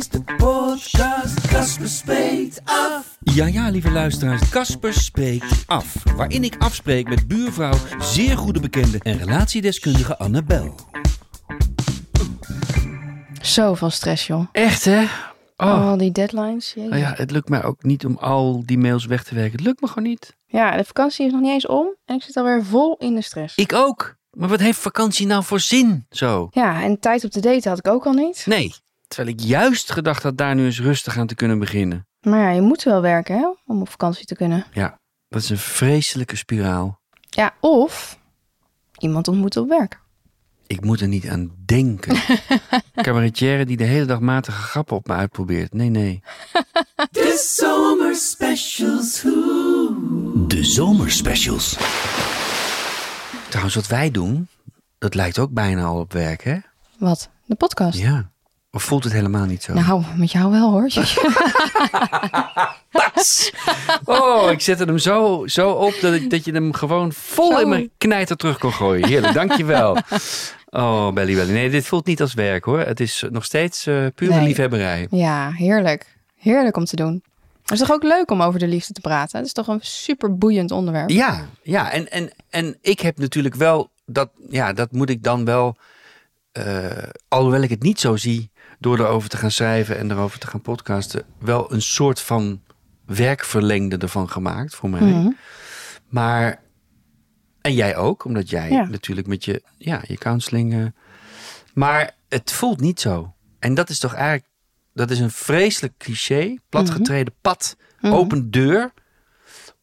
Is de podcast Casper Spreekt Af. Ja, ja, lieve luisteraars, Casper spreekt af. Waarin ik afspreek met buurvrouw, zeer goede bekende en relatiedeskundige Annabel. Zoveel stress, joh. Echt, hè? Oh. Al die deadlines. Nou ja, het lukt mij ook niet om al die mails weg te werken. Het lukt me gewoon niet. Ja, de vakantie is nog niet eens om en ik zit alweer vol in de stress. Ik ook. Maar wat heeft vakantie nou voor zin zo? Ja, en tijd op de date had ik ook al niet. Nee. Terwijl ik juist gedacht had daar nu eens rustig aan te kunnen beginnen. Maar ja, je moet wel werken, hè, om op vakantie te kunnen. Ja, dat is een vreselijke spiraal. Ja, of iemand ontmoeten op werk. Ik moet er niet aan denken. Cabaretière die de hele dag matige grappen op me uitprobeert. Nee, nee. De zomerspecials. De zomerspecials. Trouwens, wat wij doen, dat lijkt ook bijna al op werk, hè? Wat? De podcast? Ja. Of voelt het helemaal niet zo? Nou, met jou wel hoor. Oh, ik zette hem zo, zo op dat, ik, dat je hem gewoon vol Zo. in mijn knijter terug kon gooien. Heerlijk, dankjewel. Oh, belly belly. Nee, dit voelt niet als werk hoor. Het is nog steeds eh pure Nee. liefhebberij. ja, heerlijk. Heerlijk om te doen. Het is toch ook leuk om over de liefde te praten? Het is toch een super boeiend onderwerp? Ja, ja. En, en, en ik heb natuurlijk wel, dat, ja, dat moet ik dan wel, eh, alhoewel ik het niet zo zie, door erover te gaan schrijven en erover te gaan podcasten, wel een soort van werkverlengde ervan gemaakt voor mij. Mhm. Maar, en jij ook, omdat jij Ja. natuurlijk met je, ja, je counseling. eh, maar het voelt niet zo. En dat is toch eigenlijk, dat is een vreselijk cliché, platgetreden pad, Mhm. open deur.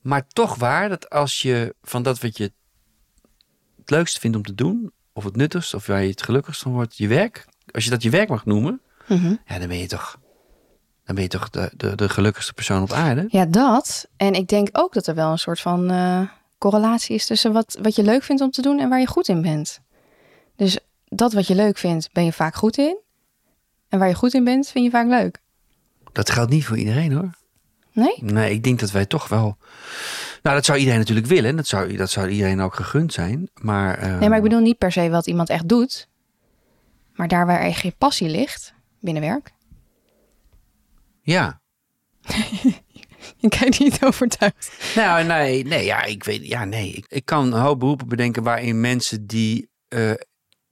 Maar toch waar dat als je van dat wat je het leukste vindt om te doen, of het nuttigst, of waar je het gelukkigst van wordt, je werk, als je dat je werk mag noemen, Mhm. ja, dan ben je toch, dan ben je toch de, de, de gelukkigste persoon op aarde. Ja, dat. En ik denk ook dat er wel een soort van eh, correlatie is tussen wat, wat je leuk vindt om te doen en waar je goed in bent. Dus dat wat je leuk vindt, ben je vaak goed in. En waar je goed in bent, vind je vaak leuk. Dat geldt niet voor iedereen hoor. Nee? Nee, ik denk dat wij toch wel. Nou, dat zou iedereen natuurlijk willen. Dat zou, dat zou iedereen ook gegund zijn. Maar, Nee, maar ik bedoel niet per se wat iemand echt doet. Maar daar waar er geen passie ligt, binnen werk. Ja. Je kijkt niet overtuigd. Nou, nee, nee, ja, ik weet, ja, nee. Ik, ik kan een hoop beroepen bedenken waarin mensen die eh,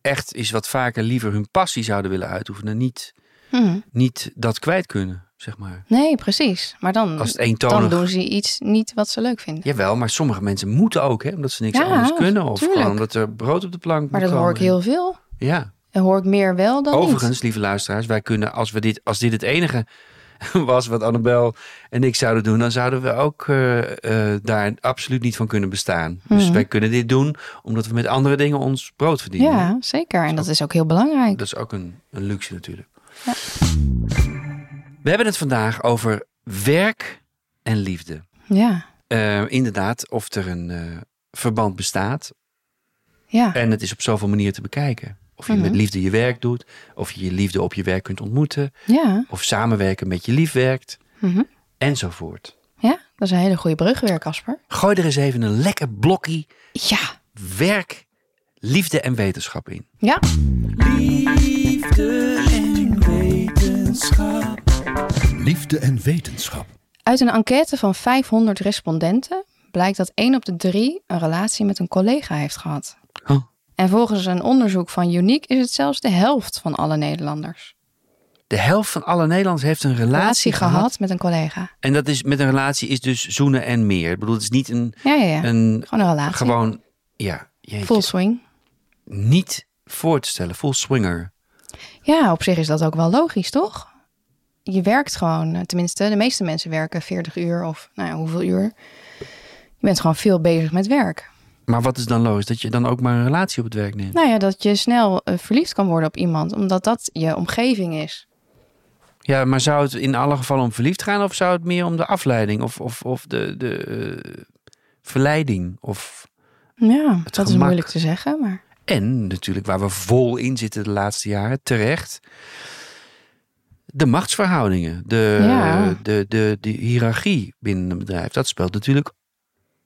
echt is wat vaker liever hun passie zouden willen uitoefenen, niet, Hm. niet dat kwijt kunnen, zeg maar. Nee, precies. Maar dan, Als het dan doen ze iets niet wat ze leuk vinden. Jawel, maar sommige mensen moeten ook, hè, omdat ze niks Ja, anders kunnen. Of gewoon omdat er brood op de plank Maar dat hoor ik heel veel. Ja. En hoor ik meer wel dan Overigens, lieve luisteraars, wij kunnen, als, we dit, als dit het enige was wat Annabel en ik zouden doen, dan zouden we ook eh, eh, daar absoluut niet van kunnen bestaan. Dus Mhm. wij kunnen dit doen omdat we met andere dingen ons brood verdienen. Ja, zeker. En dat is ook heel belangrijk. Dat is ook een, een luxe natuurlijk. Ja. We hebben het vandaag over werk en liefde. Ja, Eh, inderdaad, of er een eh, verband bestaat. ja. En het is op zoveel manieren te bekijken. Of je Mhm. met liefde je werk doet. Of je je liefde op je werk kunt ontmoeten. Ja, Of samenwerken met je lief werkt. Mhm. Enzovoort. ja, dat is een hele goede brug weer, Casper. Gooi er eens even een lekker blokje Ja, werk, liefde en wetenschap in. ja. Liefde en wetenschap. Liefde en wetenschap. Uit een enquête van 500 respondenten blijkt dat 1 op de 3 een relatie met een collega heeft gehad. Oh. En volgens een onderzoek van Unique is het zelfs de helft van alle Nederlanders. De helft van alle Nederlanders heeft een relatie, Relatie gehad. gehad met een collega. En dat is met een relatie is dus zoenen en meer. Ik bedoel, het is niet een, Ja, ja, ja. een Gewoon een relatie. gewoon, ja, jeetje, Full swing. niet voor te stellen. Full swinger. Ja, op zich is dat ook wel logisch, toch? Je werkt gewoon, eh, tenminste, de meeste mensen werken 40 uur of nou ja, hoeveel uur. Je bent gewoon veel bezig met werk. Maar wat is dan logisch? Dat je dan ook maar een relatie op het werk neemt? Nou ja, dat je snel eh, verliefd kan worden op iemand, omdat dat je omgeving is. Ja, maar zou het in alle gevallen om verliefd gaan of zou het meer om de afleiding of, of, of de, de eh, verleiding? Of... Ja, dat is moeilijk te zeggen, maar En natuurlijk waar we vol in zitten de laatste jaren, terecht. De machtsverhoudingen, de, Ja. de, de, de hiërarchie binnen een bedrijf. Dat speelt natuurlijk.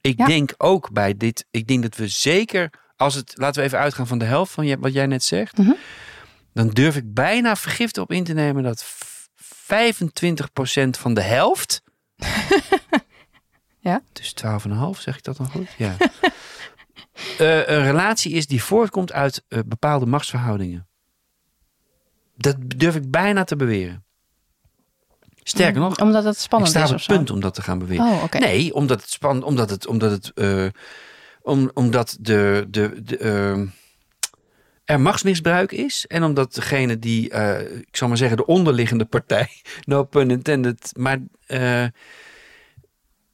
Ik Ja. denk ook bij dit. Ik denk dat we zeker, als het, laten we even uitgaan van de helft van wat jij net zegt. Mhm. Dan durf ik bijna vergifte op in te nemen dat v- 25% van de helft. Ja. Dus 12,5, zeg ik dat dan goed? Ja. Eh, een relatie is die voortkomt uit eh, bepaalde machtsverhoudingen. Dat durf ik bijna te beweren. Sterker nog, omdat het ik spannend sta is op punt om dat te gaan beweren. Oh. Nee, omdat het spannend, omdat het, omdat het, eh, om, omdat de, de, de eh, er machtsmisbruik is en omdat degene die, eh, ik zal maar zeggen, de onderliggende partij, no pun intended, maar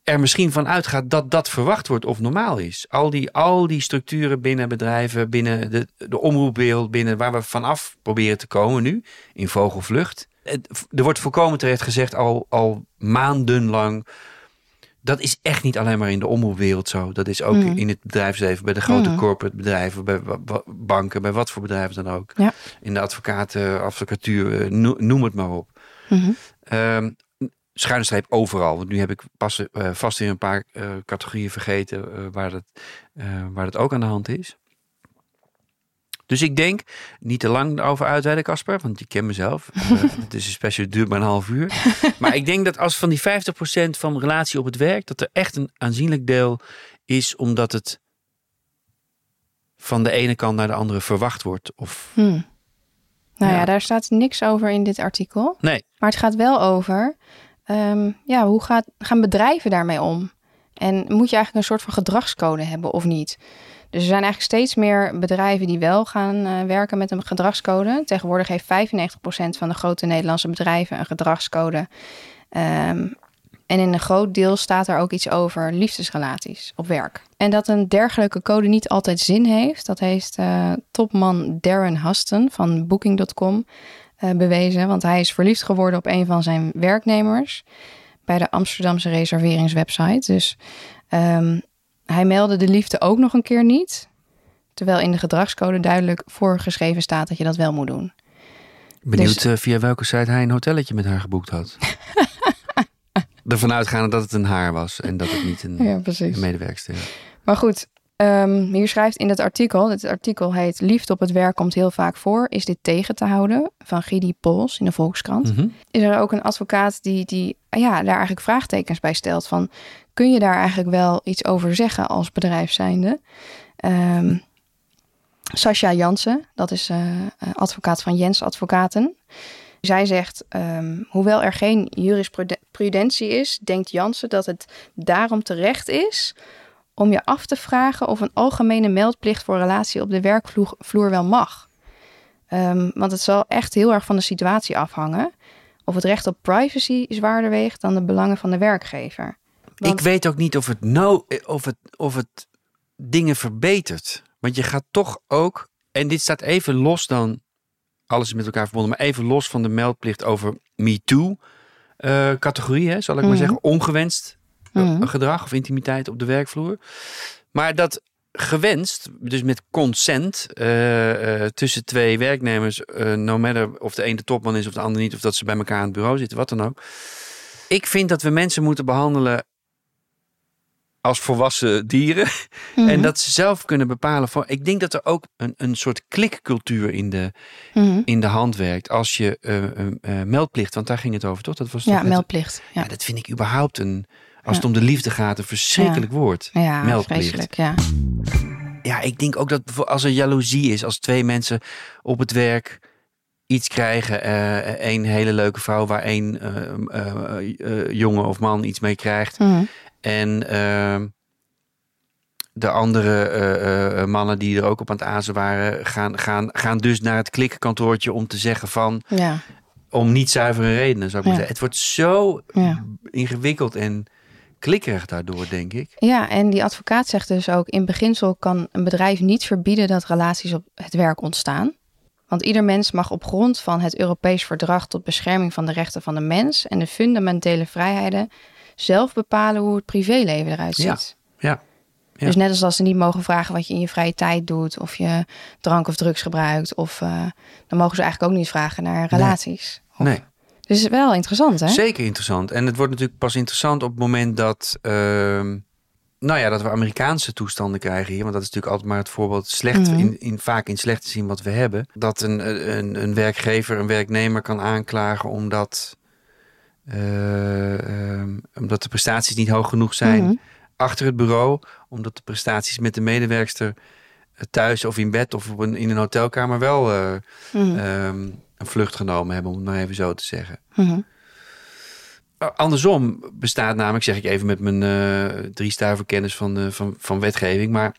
er misschien van uitgaat dat dat verwacht wordt of normaal is. Al die, al die structuren binnen bedrijven, binnen de, de omroepwereld, binnen waar we vanaf proberen te komen nu, in vogelvlucht. Het- Er wordt volkomen terecht gezegd al, al maandenlang. Dat is echt niet alleen maar in de omroepwereld zo. Dat is ook Mm. in het bedrijfsleven, bij de grote Mm. corporate bedrijven, bij banken, bij wat voor bedrijven dan ook. Ja. In de advocaten, advocatuur, eh, no- noem het maar op. Ehm schuine streep overal. Want nu heb ik pas eh, vast weer een paar eh, categorieën vergeten waar, dat, waar dat ook aan de hand is. Dus ik denk, niet te lang over uitweiden, Casper, want je kent mezelf. Eh, Het is een special, duurt maar een half uur. Maar ik denk dat als van die 50% van relatie op het werk, dat er echt een aanzienlijk deel is omdat het van de ene kant naar de andere verwacht wordt. Of Hm. Nou ja. Ja. daar staat niks over in dit artikel. nee, Maar het gaat wel over, ehm, ja, hoe gaat, gaan bedrijven daarmee om? En moet je eigenlijk een soort van gedragscode hebben of niet? Dus er zijn eigenlijk steeds meer bedrijven die wel gaan eh, werken met een gedragscode. Tegenwoordig heeft 95% van de grote Nederlandse bedrijven een gedragscode. Ehm, en in een groot deel staat er ook iets over liefdesrelaties op werk. En dat een dergelijke code niet altijd zin heeft, dat heeft eh, topman Darren Huston van Booking.com eh, bewezen. Want hij is verliefd geworden op een van zijn werknemers bij de Amsterdamse reserveringswebsite. Dus ehm, hij meldde de liefde ook nog een keer niet. Terwijl in de gedragscode duidelijk voorgeschreven staat dat je dat wel moet doen. Benieuwd Dus- eh, via welke site hij een hotelletje met haar geboekt had. Ervan uitgaande dat het een haar was en dat het niet een, Ja, precies. een medewerkster is. Maar goed, ehm, hier schrijft in dat artikel, dit artikel heet Liefde op het werk komt heel vaak voor, is dit tegen te houden van Gidi Pols in de Volkskrant. Mhm. Is er ook een advocaat die, die ja, daar eigenlijk vraagtekens bij stelt van, kun je daar eigenlijk wel iets over zeggen als bedrijf zijnde? Ehm Sascha Jansen, dat is eh, eh, advocaat van Jens Advocaten. Zij zegt, ehm, hoewel er geen jurisprudentie is, denkt Jansen dat het daarom terecht is om je af te vragen of een algemene meldplicht voor relatie op de werkvloer vloer wel mag. Ehm, want het zal echt heel erg van de situatie afhangen. Of het recht op privacy zwaarder weegt dan de belangen van de werkgever. Want- Ik weet ook niet of het nou of het, of het dingen verbetert. Want je gaat toch ook, en dit staat even los dan, alles is met elkaar verbonden, maar even los van de meldplicht over MeToo eh categorie, hè, zal ik maar Mhm. zeggen, ongewenst eh, Mhm. gedrag of intimiteit op de werkvloer. Maar dat gewenst, dus met consent eh, eh, tussen twee werknemers, eh, no matter of de een de topman is of de ander niet, of dat ze bij elkaar aan het bureau zitten, wat dan ook. Ik vind dat we mensen moeten behandelen als volwassen dieren. Mhm. En dat ze zelf kunnen bepalen. Van, ik denk dat er ook een, een soort klikcultuur in de, Mhm. in de hand werkt. Als je eh, meldplicht, want daar ging het over, toch? Dat was Ja, toch meldplicht. Ja, ja, dat vind ik überhaupt een. Als het om de liefde gaat, een verschrikkelijk woord. ja meldplicht. Ja. Ja, ik denk ook dat als er jaloezie is, als twee mensen op het werk iets krijgen, een hele leuke vrouw waar één jongen of man iets mee krijgt. Mhm. En ehm, de andere eh, eh, mannen die er ook op aan het azen waren, gaan, gaan, gaan dus naar het klikkantoortje om te zeggen van, ja. om niet zuivere redenen, zou ik maar zeggen. Het wordt zo Ja. ingewikkeld en klikkerig daardoor, denk ik. Ja, en die advocaat zegt dus ook: in beginsel kan een bedrijf niet verbieden dat relaties op het werk ontstaan. Want ieder mens mag op grond van het Europees Verdrag tot bescherming van de rechten van de mens en de fundamentele vrijheden zelf bepalen hoe het privéleven eruit ziet. ja. Ja. Dus net als dat ze niet mogen vragen wat je in je vrije tijd doet, of je drank of drugs gebruikt, of eh, dan mogen ze eigenlijk ook niet vragen naar relaties. Of- Nee. Dus het is wel interessant, hè? Zeker interessant. En het wordt natuurlijk pas interessant op het moment dat, ehm, nou ja, dat we Amerikaanse toestanden krijgen hier. Want dat is natuurlijk altijd maar het voorbeeld slecht, Mhm. in, in, vaak in slecht te zien wat we hebben. Dat een, een, een werkgever een werknemer kan aanklagen omdat, eh, ehm, omdat de prestaties niet hoog genoeg zijn Mhm. achter het bureau. Omdat de prestaties met de medewerkster eh, thuis of in bed of op een, in een hotelkamer wel eh, Mhm. ehm, een vlucht genomen hebben, om het maar even zo te zeggen. Mhm. Uh, Andersom bestaat namelijk, zeg ik even met mijn eh drie stuiver kennis van, van, van wetgeving. Maar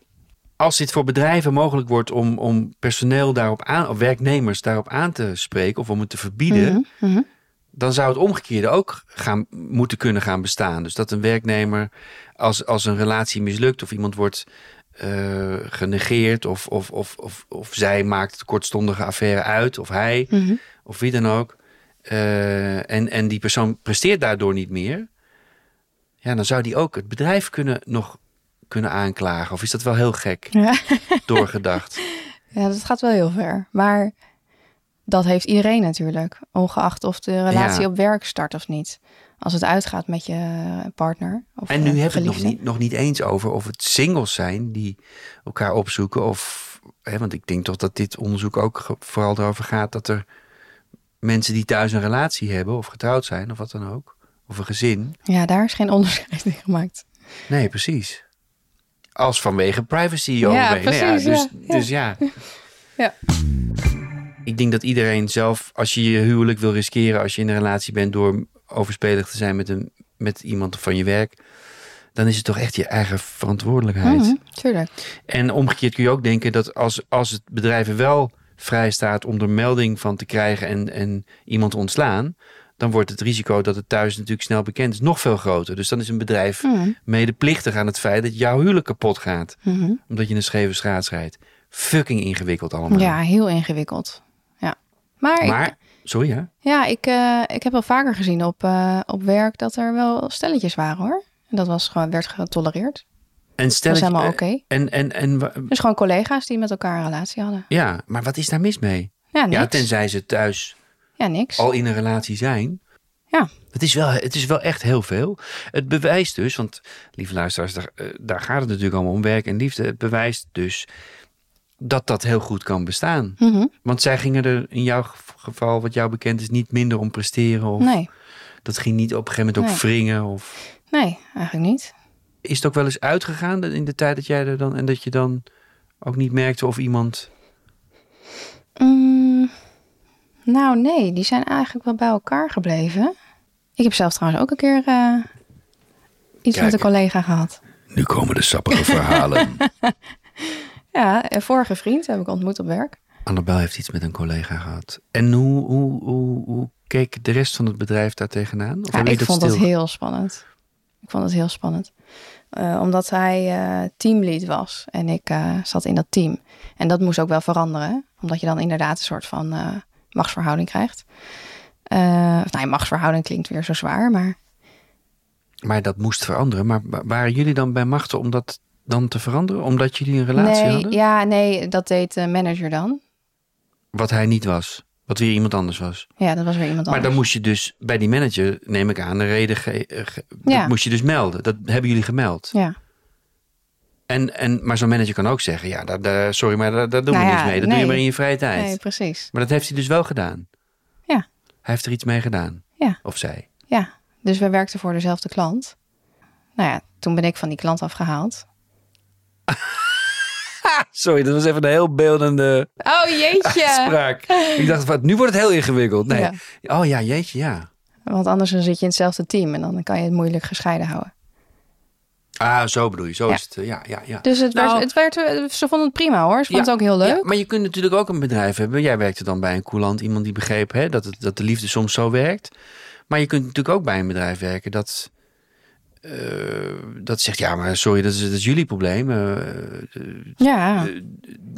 als dit voor bedrijven mogelijk wordt om, om personeel daarop aan, of werknemers daarop aan te spreken of om het te verbieden. Dan zou het omgekeerde ook gaan, moeten kunnen gaan bestaan. Dus dat een werknemer, als, als een relatie mislukt of iemand wordt eh, genegeerd of, of, of, of, of zij maakt de kortstondige affaire uit of hij Mhm. of wie dan ook. eh, en, en die persoon presteert daardoor niet meer. Ja, dan zou die ook het bedrijf kunnen, nog kunnen aanklagen. Of is dat wel heel gek Ja. doorgedacht? ja, dat gaat wel heel ver. Maar dat heeft iedereen natuurlijk, ongeacht of de relatie Ja. op werk start of niet. Als het uitgaat met je partner. Of En nu hebben we het nog niet, nog niet eens over of het singles zijn die elkaar opzoeken. Of, hè, want ik denk toch dat dit onderzoek ook vooral erover gaat dat er mensen die thuis een relatie hebben of getrouwd zijn of wat dan ook. Of een gezin. Ja, daar is geen onderscheid in gemaakt. Nee, precies. Als vanwege privacy Ja, precies, dus, ja. dus ja. Ja. Ik denk dat iedereen zelf, als je je huwelijk wil riskeren, als je in een relatie bent door overspelig te zijn met, een, met iemand van je werk, dan is het toch echt je eigen verantwoordelijkheid. Mhm, tuurlijk. En omgekeerd kun je ook denken dat als, als het bedrijf wel vrij staat om er melding van te krijgen en, en iemand te ontslaan, dan wordt het risico dat het thuis natuurlijk snel bekend is nog veel groter. Dus dan is een bedrijf Mhm, medeplichtig aan het feit dat jouw huwelijk kapot gaat. mhm. Omdat je een scheve schaats rijdt. Fucking ingewikkeld allemaal. Ja, heel ingewikkeld. Maar, ik, sorry hè? ja, ik, eh, ik heb wel vaker gezien op, eh, op werk dat er wel stelletjes waren hoor. En dat was gewoon, werd getolereerd. En stel Dat is ik- helemaal eh, oké. En, en, en, wa- Dus gewoon collega's die met elkaar een relatie hadden. ja, maar wat is daar mis mee? Ja, niks. Ja, tenzij ze thuis Ja, niks. al in een relatie zijn. Ja. Het is, wel, het is wel echt heel veel. Het bewijst dus, want lieve luisteraars, daar, eh, daar gaat het natuurlijk allemaal om werk en liefde. Het bewijst dus dat dat heel goed kan bestaan. Mhm. Want zij gingen er in jouw gev- geval, wat jou bekend is, niet minder om presteren. Of Nee, dat ging niet op een gegeven moment ook Nee. wringen. Of... nee, eigenlijk niet. Is het ook wel eens uitgegaan in de tijd dat jij er dan en dat je dan ook niet merkte of iemand. Mm, nou, nee, die zijn eigenlijk wel bij elkaar gebleven. Ik heb zelf trouwens ook een keer eh, iets met een collega gehad. Nu komen de sappige verhalen. Ja, een vorige vriend heb ik ontmoet op werk. Annabel heeft iets met een collega gehad. En hoe, hoe, hoe, hoe keek de rest van het bedrijf daar tegenaan? Of Ja, ik vond dat heel spannend. Ik vond het heel spannend. Eh, omdat hij eh, teamlead was en ik eh, zat in dat team. En dat moest ook wel veranderen. Omdat je dan inderdaad een soort van machtsverhouding krijgt. Of nou, machtsverhouding klinkt weer zo zwaar, maar Maar dat moest veranderen. Maar wa- waren jullie dan bij machten om dat dan te veranderen? Omdat jullie een relatie nee, hadden? ja, nee, dat deed de manager dan. Wat hij niet was. Wat weer iemand anders was. Ja, dat was weer iemand Maar anders. dan moest je dus bij die manager, neem ik aan, een reden ge- ge- Ja. Dat moest je dus melden. Dat hebben jullie gemeld. Ja, En, en, maar zo'n manager kan ook zeggen, ja, daar, daar- sorry, maar daar, daar doen we Nou niks ja, mee. Dat doe je nee. maar in je vrije tijd. nee, precies. Maar dat heeft hij dus wel gedaan. Ja. Hij heeft er iets mee gedaan. Ja. Of zij. Ja, dus we werkten voor dezelfde klant. Nou ja, toen ben ik van die klant afgehaald. Sorry, dat was even een heel beeldende Oh jeetje! Ik dacht, nu wordt het heel ingewikkeld. Nee. Ja. Oh ja, jeetje, ja. Want anders dan zit je in hetzelfde team en dan kan je het moeilijk gescheiden houden. Ah, zo bedoel je. Zo Ja. is het. eh, Ja, ja, ja. Dus het Nou, werd, het werd, ze vonden het prima hoor. Ze vonden het ook heel leuk. Ja, maar je kunt natuurlijk ook een bedrijf hebben. Jij werkte dan bij een coulant, iemand die begreep hè, dat, het, dat de liefde soms zo werkt. Maar je kunt natuurlijk ook bij een bedrijf werken dat eh, dat zegt, ja, maar sorry, dat is, dat is jullie probleem. Eh, Ja.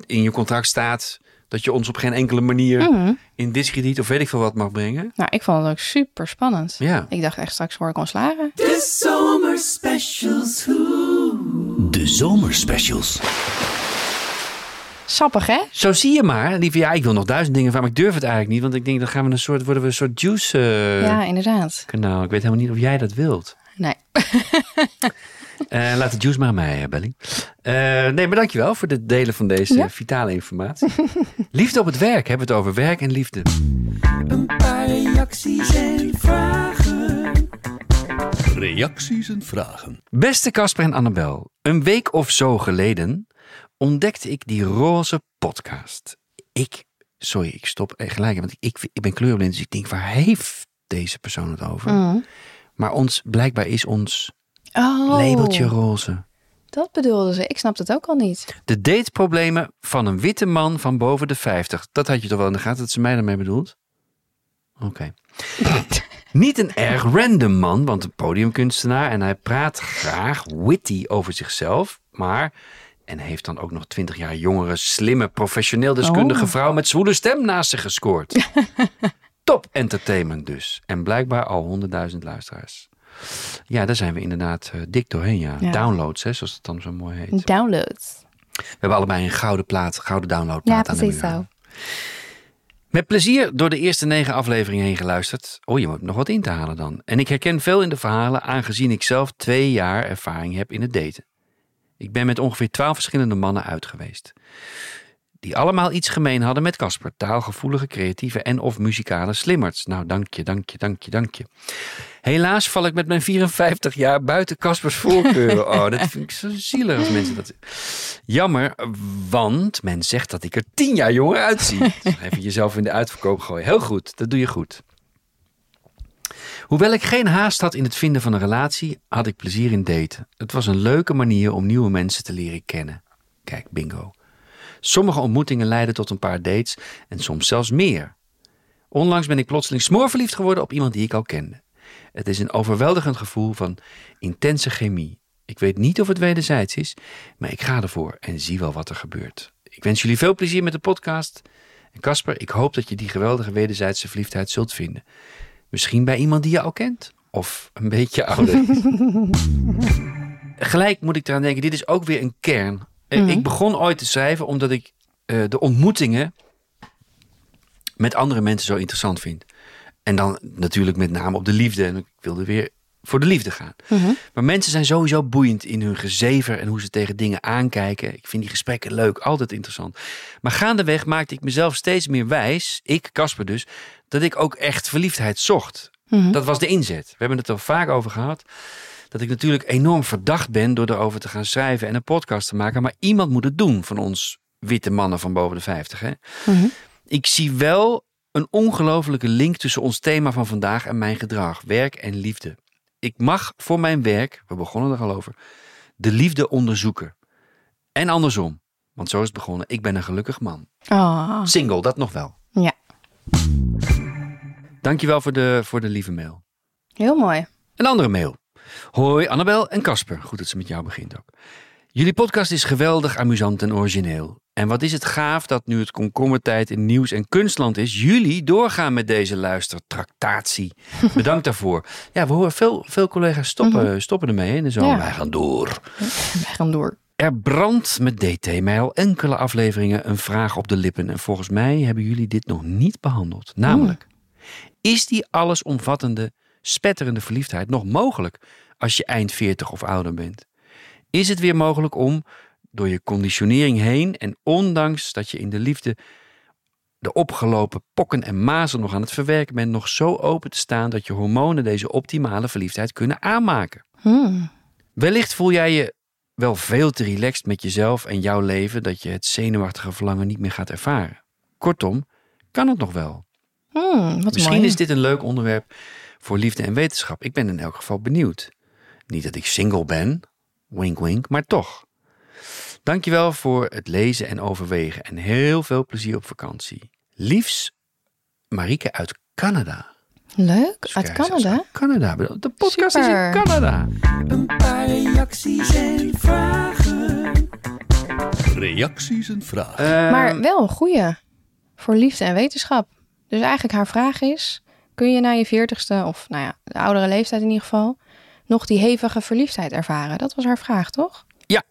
in je contract staat dat je ons op geen enkele manier Mhm. in diskrediet of weet ik veel wat mag brengen. Nou, ik vond het ook super spannend. Ja. Ik dacht echt straks word ik ontslagen. De zomerspecials. Hoe? De zomerspecials. Sappig, hè? Zo zie je maar. Lieve, ja, ik wil nog duizend dingen van, maar ik durf het eigenlijk niet. Want ik denk, dan gaan we een soort, worden we een soort juice eh, ja, inderdaad. kanaal. Ik weet helemaal niet of jij dat wilt. Nee. Eh, laat de juice maar aan mij, eh, Belly. Eh, nee, maar dankjewel voor het delen van deze Ja. vitale informatie. liefde op het werk. Hebben we het over werk en liefde. Een paar reacties en vragen. Reacties en vragen. Beste Casper en Annabel, een week of zo geleden ontdekte ik die roze podcast. Ik, sorry, ik stop gelijk, want ik, ik ben kleurblind, dus ik denk, waar heeft deze persoon het over? Mm. Maar ons, blijkbaar is ons Oh, labeltje roze. dat bedoelden ze. Ik snap het ook al niet. De dateproblemen van een witte man van boven de 50. Dat had je toch wel in de gaten dat ze mij daarmee bedoelt? Oké. Niet een erg random man, want een podiumkunstenaar en hij praat graag witty over zichzelf, maar en heeft dan ook nog 20 jaar jongere, slimme, professioneel deskundige Oh. vrouw met zwoele stem naast zich gescoord. Top entertainment dus. En blijkbaar al 100.000 luisteraars. Ja, daar zijn we inderdaad eh, dik doorheen, ja. Ja. Downloads, hè, zoals het dan zo mooi heet. Downloads. We hebben allebei een gouden plaat, gouden Ja, downloadplaat aan de precies muur. zo. Met plezier door de eerste negen afleveringen heen geluisterd. Oh, je moet nog wat in te halen dan. En ik herken veel in de verhalen, aangezien ik zelf twee jaar ervaring heb in het daten. Ik ben met ongeveer twaalf verschillende mannen uit geweest. Die allemaal iets gemeen hadden met Casper. Taalgevoelige, creatieve en of muzikale slimmerts. Nou, dank je, dank je, dank je, dank je. Helaas val ik met mijn 54 jaar buiten Caspers voorkeuren. Oh, dat vind ik zo zielig als mensen dat... Jammer, want men zegt dat ik er tien jaar jonger uitzie. Even jezelf in de uitverkoop gooien. Heel goed, dat doe je goed. Hoewel ik geen haast had in het vinden van een relatie, had ik plezier in daten. Het was een leuke manier om nieuwe mensen te leren kennen. Kijk, bingo. Sommige ontmoetingen leiden tot een paar dates en soms zelfs meer. Onlangs ben ik plotseling smoorverliefd geworden op iemand die ik al kende. Het is een overweldigend gevoel van intense chemie. Ik weet niet of het wederzijds is, maar ik ga ervoor en zie wel wat er gebeurt. Ik wens jullie veel plezier met de podcast. En Casper, ik hoop dat je die geweldige wederzijdse verliefdheid zult vinden. Misschien bij iemand die je al kent. Of een beetje ouder. Gelijk moet ik eraan denken, dit is ook weer een kern. Eh, Ik begon ooit te schrijven omdat ik eh, de ontmoetingen met andere mensen zo interessant vind. En dan natuurlijk met name op de liefde. En ik wilde weer voor de liefde gaan. Maar mensen zijn sowieso boeiend in hun gezever en hoe ze tegen dingen aankijken. Ik vind die gesprekken leuk, altijd interessant. Maar gaandeweg maakte ik mezelf steeds meer wijs, ik, Casper dus, dat ik ook echt verliefdheid zocht. Dat was de inzet. We hebben het er vaak over gehad. Dat ik natuurlijk enorm verdacht ben door erover te gaan schrijven en een podcast te maken. Maar iemand moet het doen van ons witte mannen van boven de 50. Hè? Ik zie wel een ongelofelijke link tussen ons thema van vandaag en mijn gedrag, werk en liefde. Ik mag voor mijn werk, we begonnen er al over, de liefde onderzoeken. En andersom, want zo is het begonnen. Ik ben een gelukkig man. Oh, Single, dat nog wel. ja. Dankjewel voor de, voor de lieve mail. Heel mooi. Een andere mail. Hoi Annabel en Casper. Goed dat ze met jou begint ook. Jullie podcast is geweldig, amusant en origineel. En wat is het gaaf dat nu het komkommertijd in nieuws- en kunstland is, jullie doorgaan met deze luistertractatie. Bedankt daarvoor. Ja, we horen veel, veel collega's stoppen, stoppen ermee hè, in de zomer. Ja. Wij gaan door. Wij gaan door. Er brandt met DT mij al enkele afleveringen een vraag op de lippen. En volgens mij hebben jullie dit nog niet behandeld. Namelijk, is die allesomvattende, spetterende verliefdheid nog mogelijk als je eind 40 of ouder bent? Is het weer mogelijk om door je conditionering heen en ondanks dat je in de liefde de opgelopen pokken en mazen nog aan het verwerken bent, nog zo open te staan dat je hormonen deze optimale verliefdheid kunnen aanmaken? Hmm. Wellicht voel jij je wel veel te relaxed met jezelf en jouw leven dat je het zenuwachtige verlangen niet meer gaat ervaren. Kortom, kan het nog wel. Hmm, Misschien mooi. is dit een leuk onderwerp voor liefde en wetenschap. Ik ben in elk geval benieuwd. Niet dat ik single ben, wink wink, maar toch. Dankjewel voor het lezen en overwegen en heel veel plezier op vakantie. Liefs, Marieke uit Canada. Leuk, uit Canada. uit Canada. De podcast Super. is in Canada. Een paar reacties en vragen. Reacties en vragen. Eh, Maar wel een goeie. Voor liefde en wetenschap. Dus eigenlijk haar vraag is... kun je na je veertigste, of nou ja, de oudere leeftijd in ieder geval... nog die hevige verliefdheid ervaren? Dat was haar vraag, toch? Ja.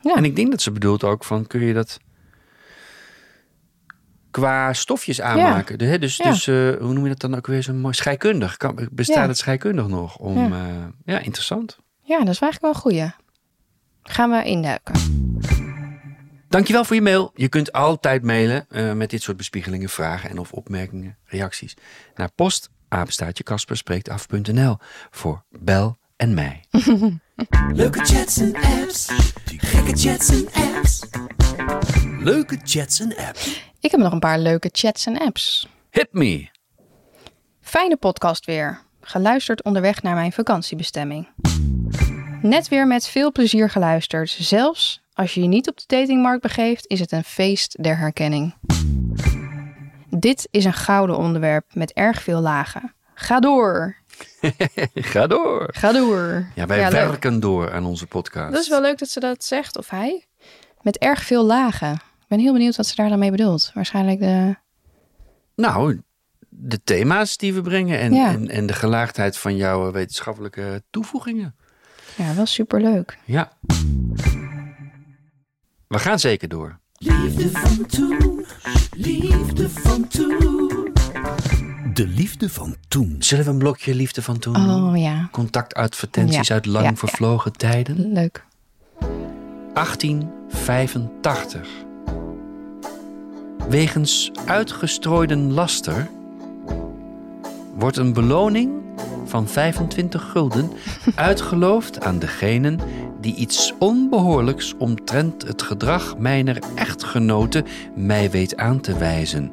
Ja. En ik denk dat ze bedoelt ook van, kun je dat qua stofjes aanmaken? De- dus Ja. dus eh, hoe noem je dat dan ook weer zo mooi? Scheikundig. Kan, bestaat het scheikundig nog? Om, Ja. ja. ja, interessant. Ja, dat is eigenlijk wel een goeie. Gaan we induiken. Dankjewel voor je mail. Je kunt altijd mailen eh, met dit soort bespiegelingen, vragen en of opmerkingen, reacties naar post apenstaartje voor bel en mij. Leuke chats en apps. Gekke chats en apps. Leuke chats en apps. Ik heb nog een paar leuke chats en apps. Hit me. Fijne podcast weer. Geluisterd onderweg naar mijn vakantiebestemming. Net weer met veel plezier geluisterd. Zelfs als je je niet op de datingmarkt begeeft, is het een feest der herkenning. Dit is een gouden onderwerp met erg veel lagen. Ga door. Ga door. Ga door. Ja, wij werken door aan onze podcast. Dat is wel leuk dat ze dat zegt, of hij. Met erg veel lagen. Ik ben heel benieuwd wat ze daar dan mee bedoelt. Waarschijnlijk de... Nou, de thema's die we brengen en, Ja. en, en de gelaagdheid van jouw wetenschappelijke toevoegingen. Ja, wel superleuk. Ja. We gaan zeker door. Liefde van toen. Liefde van toen. De liefde van toen. Zullen we een blokje liefde van toen doen? Oh ja, Contactadvertenties Ja, uit lang ja, ja. vervlogen tijden. leuk. 1885. Wegens uitgestrooiden laster wordt een beloning van 25 gulden uitgeloofd aan degenen die iets onbehoorlijks omtrent het gedrag mijner echtgenote mij weet aan te wijzen.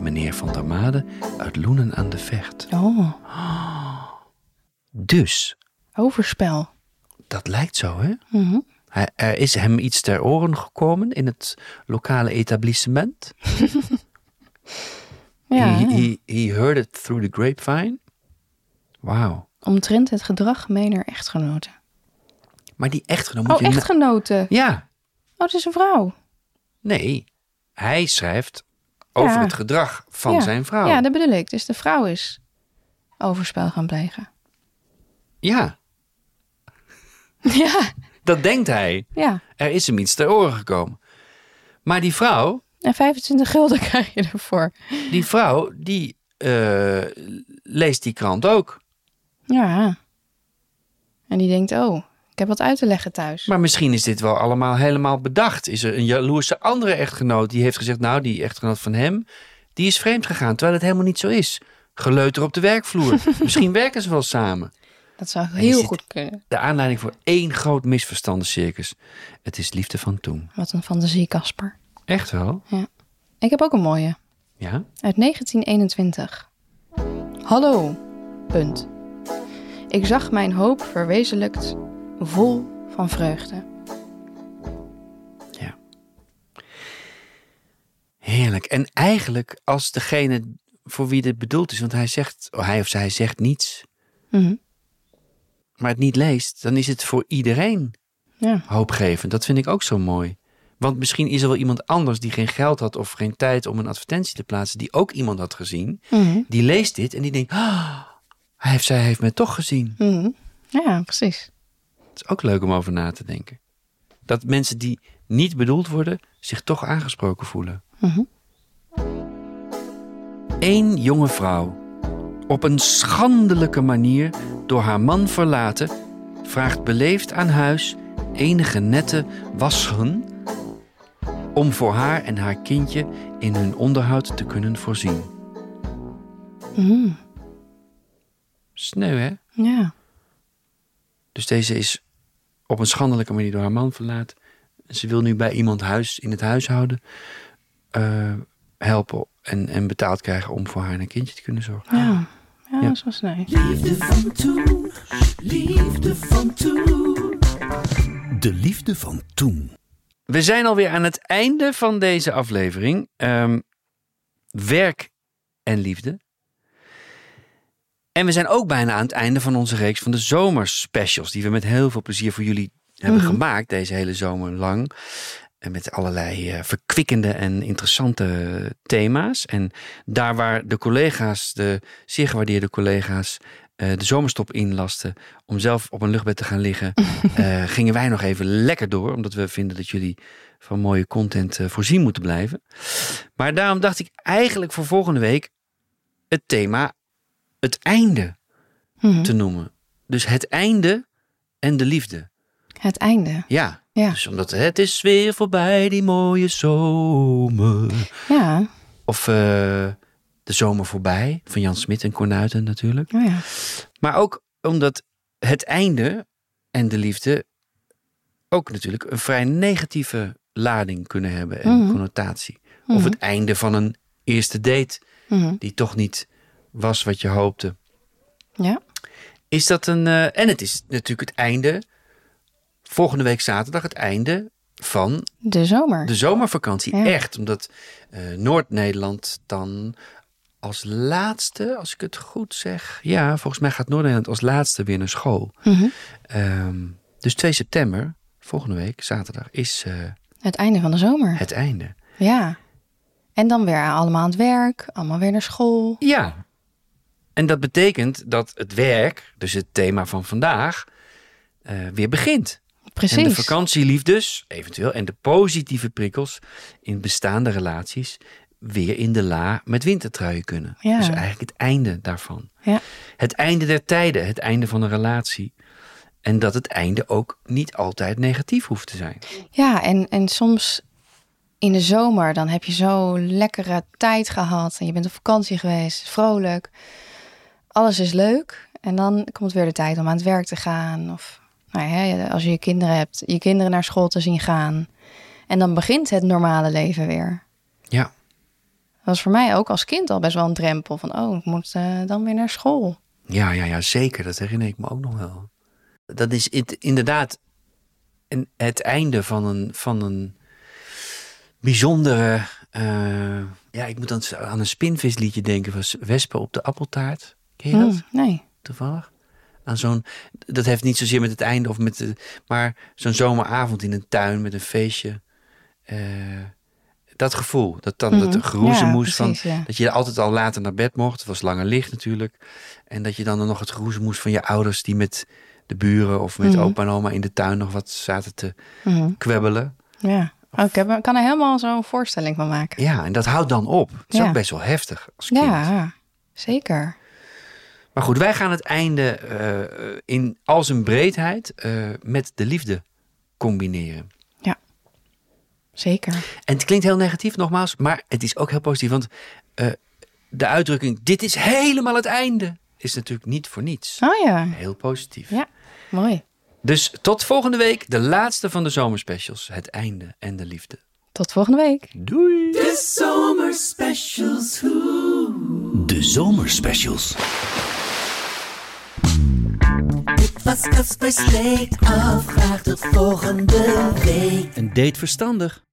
Meneer Van der Made uit Loenen aan de Vecht. Oh, Dus, overspel. dat lijkt zo, hè? Mhm. Er is hem iets ter oren gekomen in het lokale etablissement. Ja, he, ja. he, he heard it through the grapevine. Wauw. omtrent het gedrag mener echtgenoten. Maar die echtgenoot moet Oh, je... echtgenoten. Ja, Oh, het is een vrouw. nee. Hij schrijft over Ja. het gedrag van Ja. zijn vrouw. Ja, dat bedoel ik. Dus de vrouw is overspel gaan plegen. Ja, Ja, dat denkt hij. ja. Er is hem iets ter oren gekomen. Maar die vrouw, En 25 gulden krijg je ervoor. die vrouw, die eh, leest die krant ook. Ja. En die denkt, oh, ik heb wat uit te leggen thuis. Maar misschien is dit wel allemaal helemaal bedacht. Is er een jaloerse andere echtgenoot die heeft gezegd... nou, die echtgenoot van hem, die is vreemd gegaan. Terwijl het helemaal niet zo is. Geleuter op de werkvloer. misschien werken ze wel samen. Dat zou heel goed kunnen. De aanleiding voor één groot misverstandencircus. Het is liefde van toen. Wat een fantasie, Casper. Echt wel? Ik heb ook een mooie. Ja? Uit 1921. Hallo. Punt. Ik zag mijn hoop verwezenlijkt, vol van vreugde. Ja. Heerlijk. En eigenlijk als degene voor wie dit bedoeld is... want hij zegt, oh, hij of zij zegt niets... Mhm. maar het niet leest... dan is het voor iedereen Ja. hoopgevend. Dat vind ik ook zo mooi. Want misschien is er wel iemand anders die geen geld had of geen tijd om een advertentie te plaatsen, die ook iemand had gezien. Mhm. Die leest dit en die denkt: ah, hij heeft, zij heeft mij toch gezien. Mhm. Ja, precies. Het is ook leuk om over na te denken. Dat mensen die niet bedoeld worden, zich toch aangesproken voelen. Mhm. Eén jonge vrouw, op een schandelijke manier door haar man verlaten, vraagt beleefd aan huis enige nette wassen om voor haar en haar kindje in hun onderhoud te kunnen voorzien. Mhm. Sneu, hè? Ja. Dus deze is op een schandelijke manier door haar man verlaten. Ze wil nu bij iemand huis, in het huishouden eh, helpen en, en betaald krijgen om voor haar en een kindje te kunnen zorgen. Ja. Ja, Ja. dat is wel sneu. Liefde van toen. Liefde van toen. De liefde van toen. We zijn alweer aan het einde van deze aflevering. Ehm, werk en liefde. En we zijn ook bijna aan het einde van onze reeks van de zomerspecials. Die we met heel veel plezier voor jullie hebben Mhm. gemaakt deze hele zomer lang. En met allerlei eh, verkwikkende en interessante thema's. En daar waar de collega's, de zeer gewaardeerde collega's, eh, de zomerstop inlasten om zelf op een luchtbed te gaan liggen, eh, gingen wij nog even lekker door. Omdat we vinden dat jullie van mooie content voorzien moeten blijven. Maar daarom dacht ik eigenlijk voor volgende week het thema het einde Mhm. te noemen. Dus het einde en de liefde. Het einde. Ja. Ja. Dus omdat het is weer voorbij, die mooie zomer. Ja. Of eh, De Zomer Voorbij van Jan Smit en Cornuiten natuurlijk. Oh ja. Maar ook omdat het einde en de liefde ook natuurlijk een vrij negatieve lading kunnen hebben en Mhm. connotatie. Mhm. Of het einde van een eerste date Mhm. die toch niet was wat je hoopte. Ja. Is dat een. eh, en het is natuurlijk het einde. Volgende week zaterdag het einde van De zomer. de zomervakantie. Ja. Echt. Omdat eh, Noord-Nederland dan als laatste, als ik het goed zeg. Ja, volgens mij gaat Noord-Nederland als laatste weer naar school. Mhm. Ehm, dus 2 september, volgende week, zaterdag, is eh, Het einde van de zomer. het einde. Ja. En dan weer allemaal aan het werk. Allemaal weer naar school. Ja. En dat betekent dat het werk, dus het thema van vandaag, eh, weer begint. Precies. En de vakantieliefdes, eventueel, en de positieve prikkels in bestaande relaties weer in de la met wintertruien kunnen. Ja. Dus eigenlijk het einde daarvan. Ja. Het einde der tijden, het einde van een relatie. En dat het einde ook niet altijd negatief hoeft te zijn. Ja, en, en soms in de zomer, dan heb je zo lekkere tijd gehad. En je bent op vakantie geweest, vrolijk. Alles is leuk. En dan komt weer de tijd om aan het werk te gaan. Of nou ja, als je je kinderen hebt, je kinderen naar school te zien gaan. En dan begint het normale leven weer. Ja, Dat was voor mij ook als kind al best wel een drempel. Van, oh, ik moet eh, dan weer naar school. ja, ja, ja, zeker. Dat herinner ik me ook nog wel. Dat is het- inderdaad een, het einde van een, van een bijzondere... eh, ja, ik moet dan aan een spinvisliedje denken van Wespen op de appeltaart. Ken je dat? Hm, nee. toevallig. Aan zo'n, dat heeft niet zozeer met het einde of met de, maar zo'n zomeravond in een tuin met een feestje. Eh, dat gevoel, dat dan Mhm. dat geroezemoes Ja, van, ja. dat je altijd al later naar bed mocht. Het was langer licht natuurlijk. En dat je dan nog het geroezemoes van je ouders die met de buren of met Mhm. opa en oma in de tuin nog wat zaten te Mhm. kwebbelen. Ja. Oh, ik, heb, kan er helemaal zo'n voorstelling van maken. Ja, en dat houdt dan op. Het is Ja. ook best wel heftig als kind. Ja, zeker. Maar goed, wij gaan het einde eh, in al zijn breedheid eh, met de liefde combineren. Zeker. En het klinkt heel negatief nogmaals, maar het is ook heel positief. Want eh, de uitdrukking, dit is helemaal het einde, is natuurlijk niet voor niets. Oh ja, Heel positief. Ja. mooi. Dus tot volgende week, de laatste van de zomerspecials. Het einde en de liefde. Tot volgende week. Doei! De zomerspecials. Hoe. De zomerspecials. Dit was Casper's Week af. Graag tot volgende week. Een date verstandig.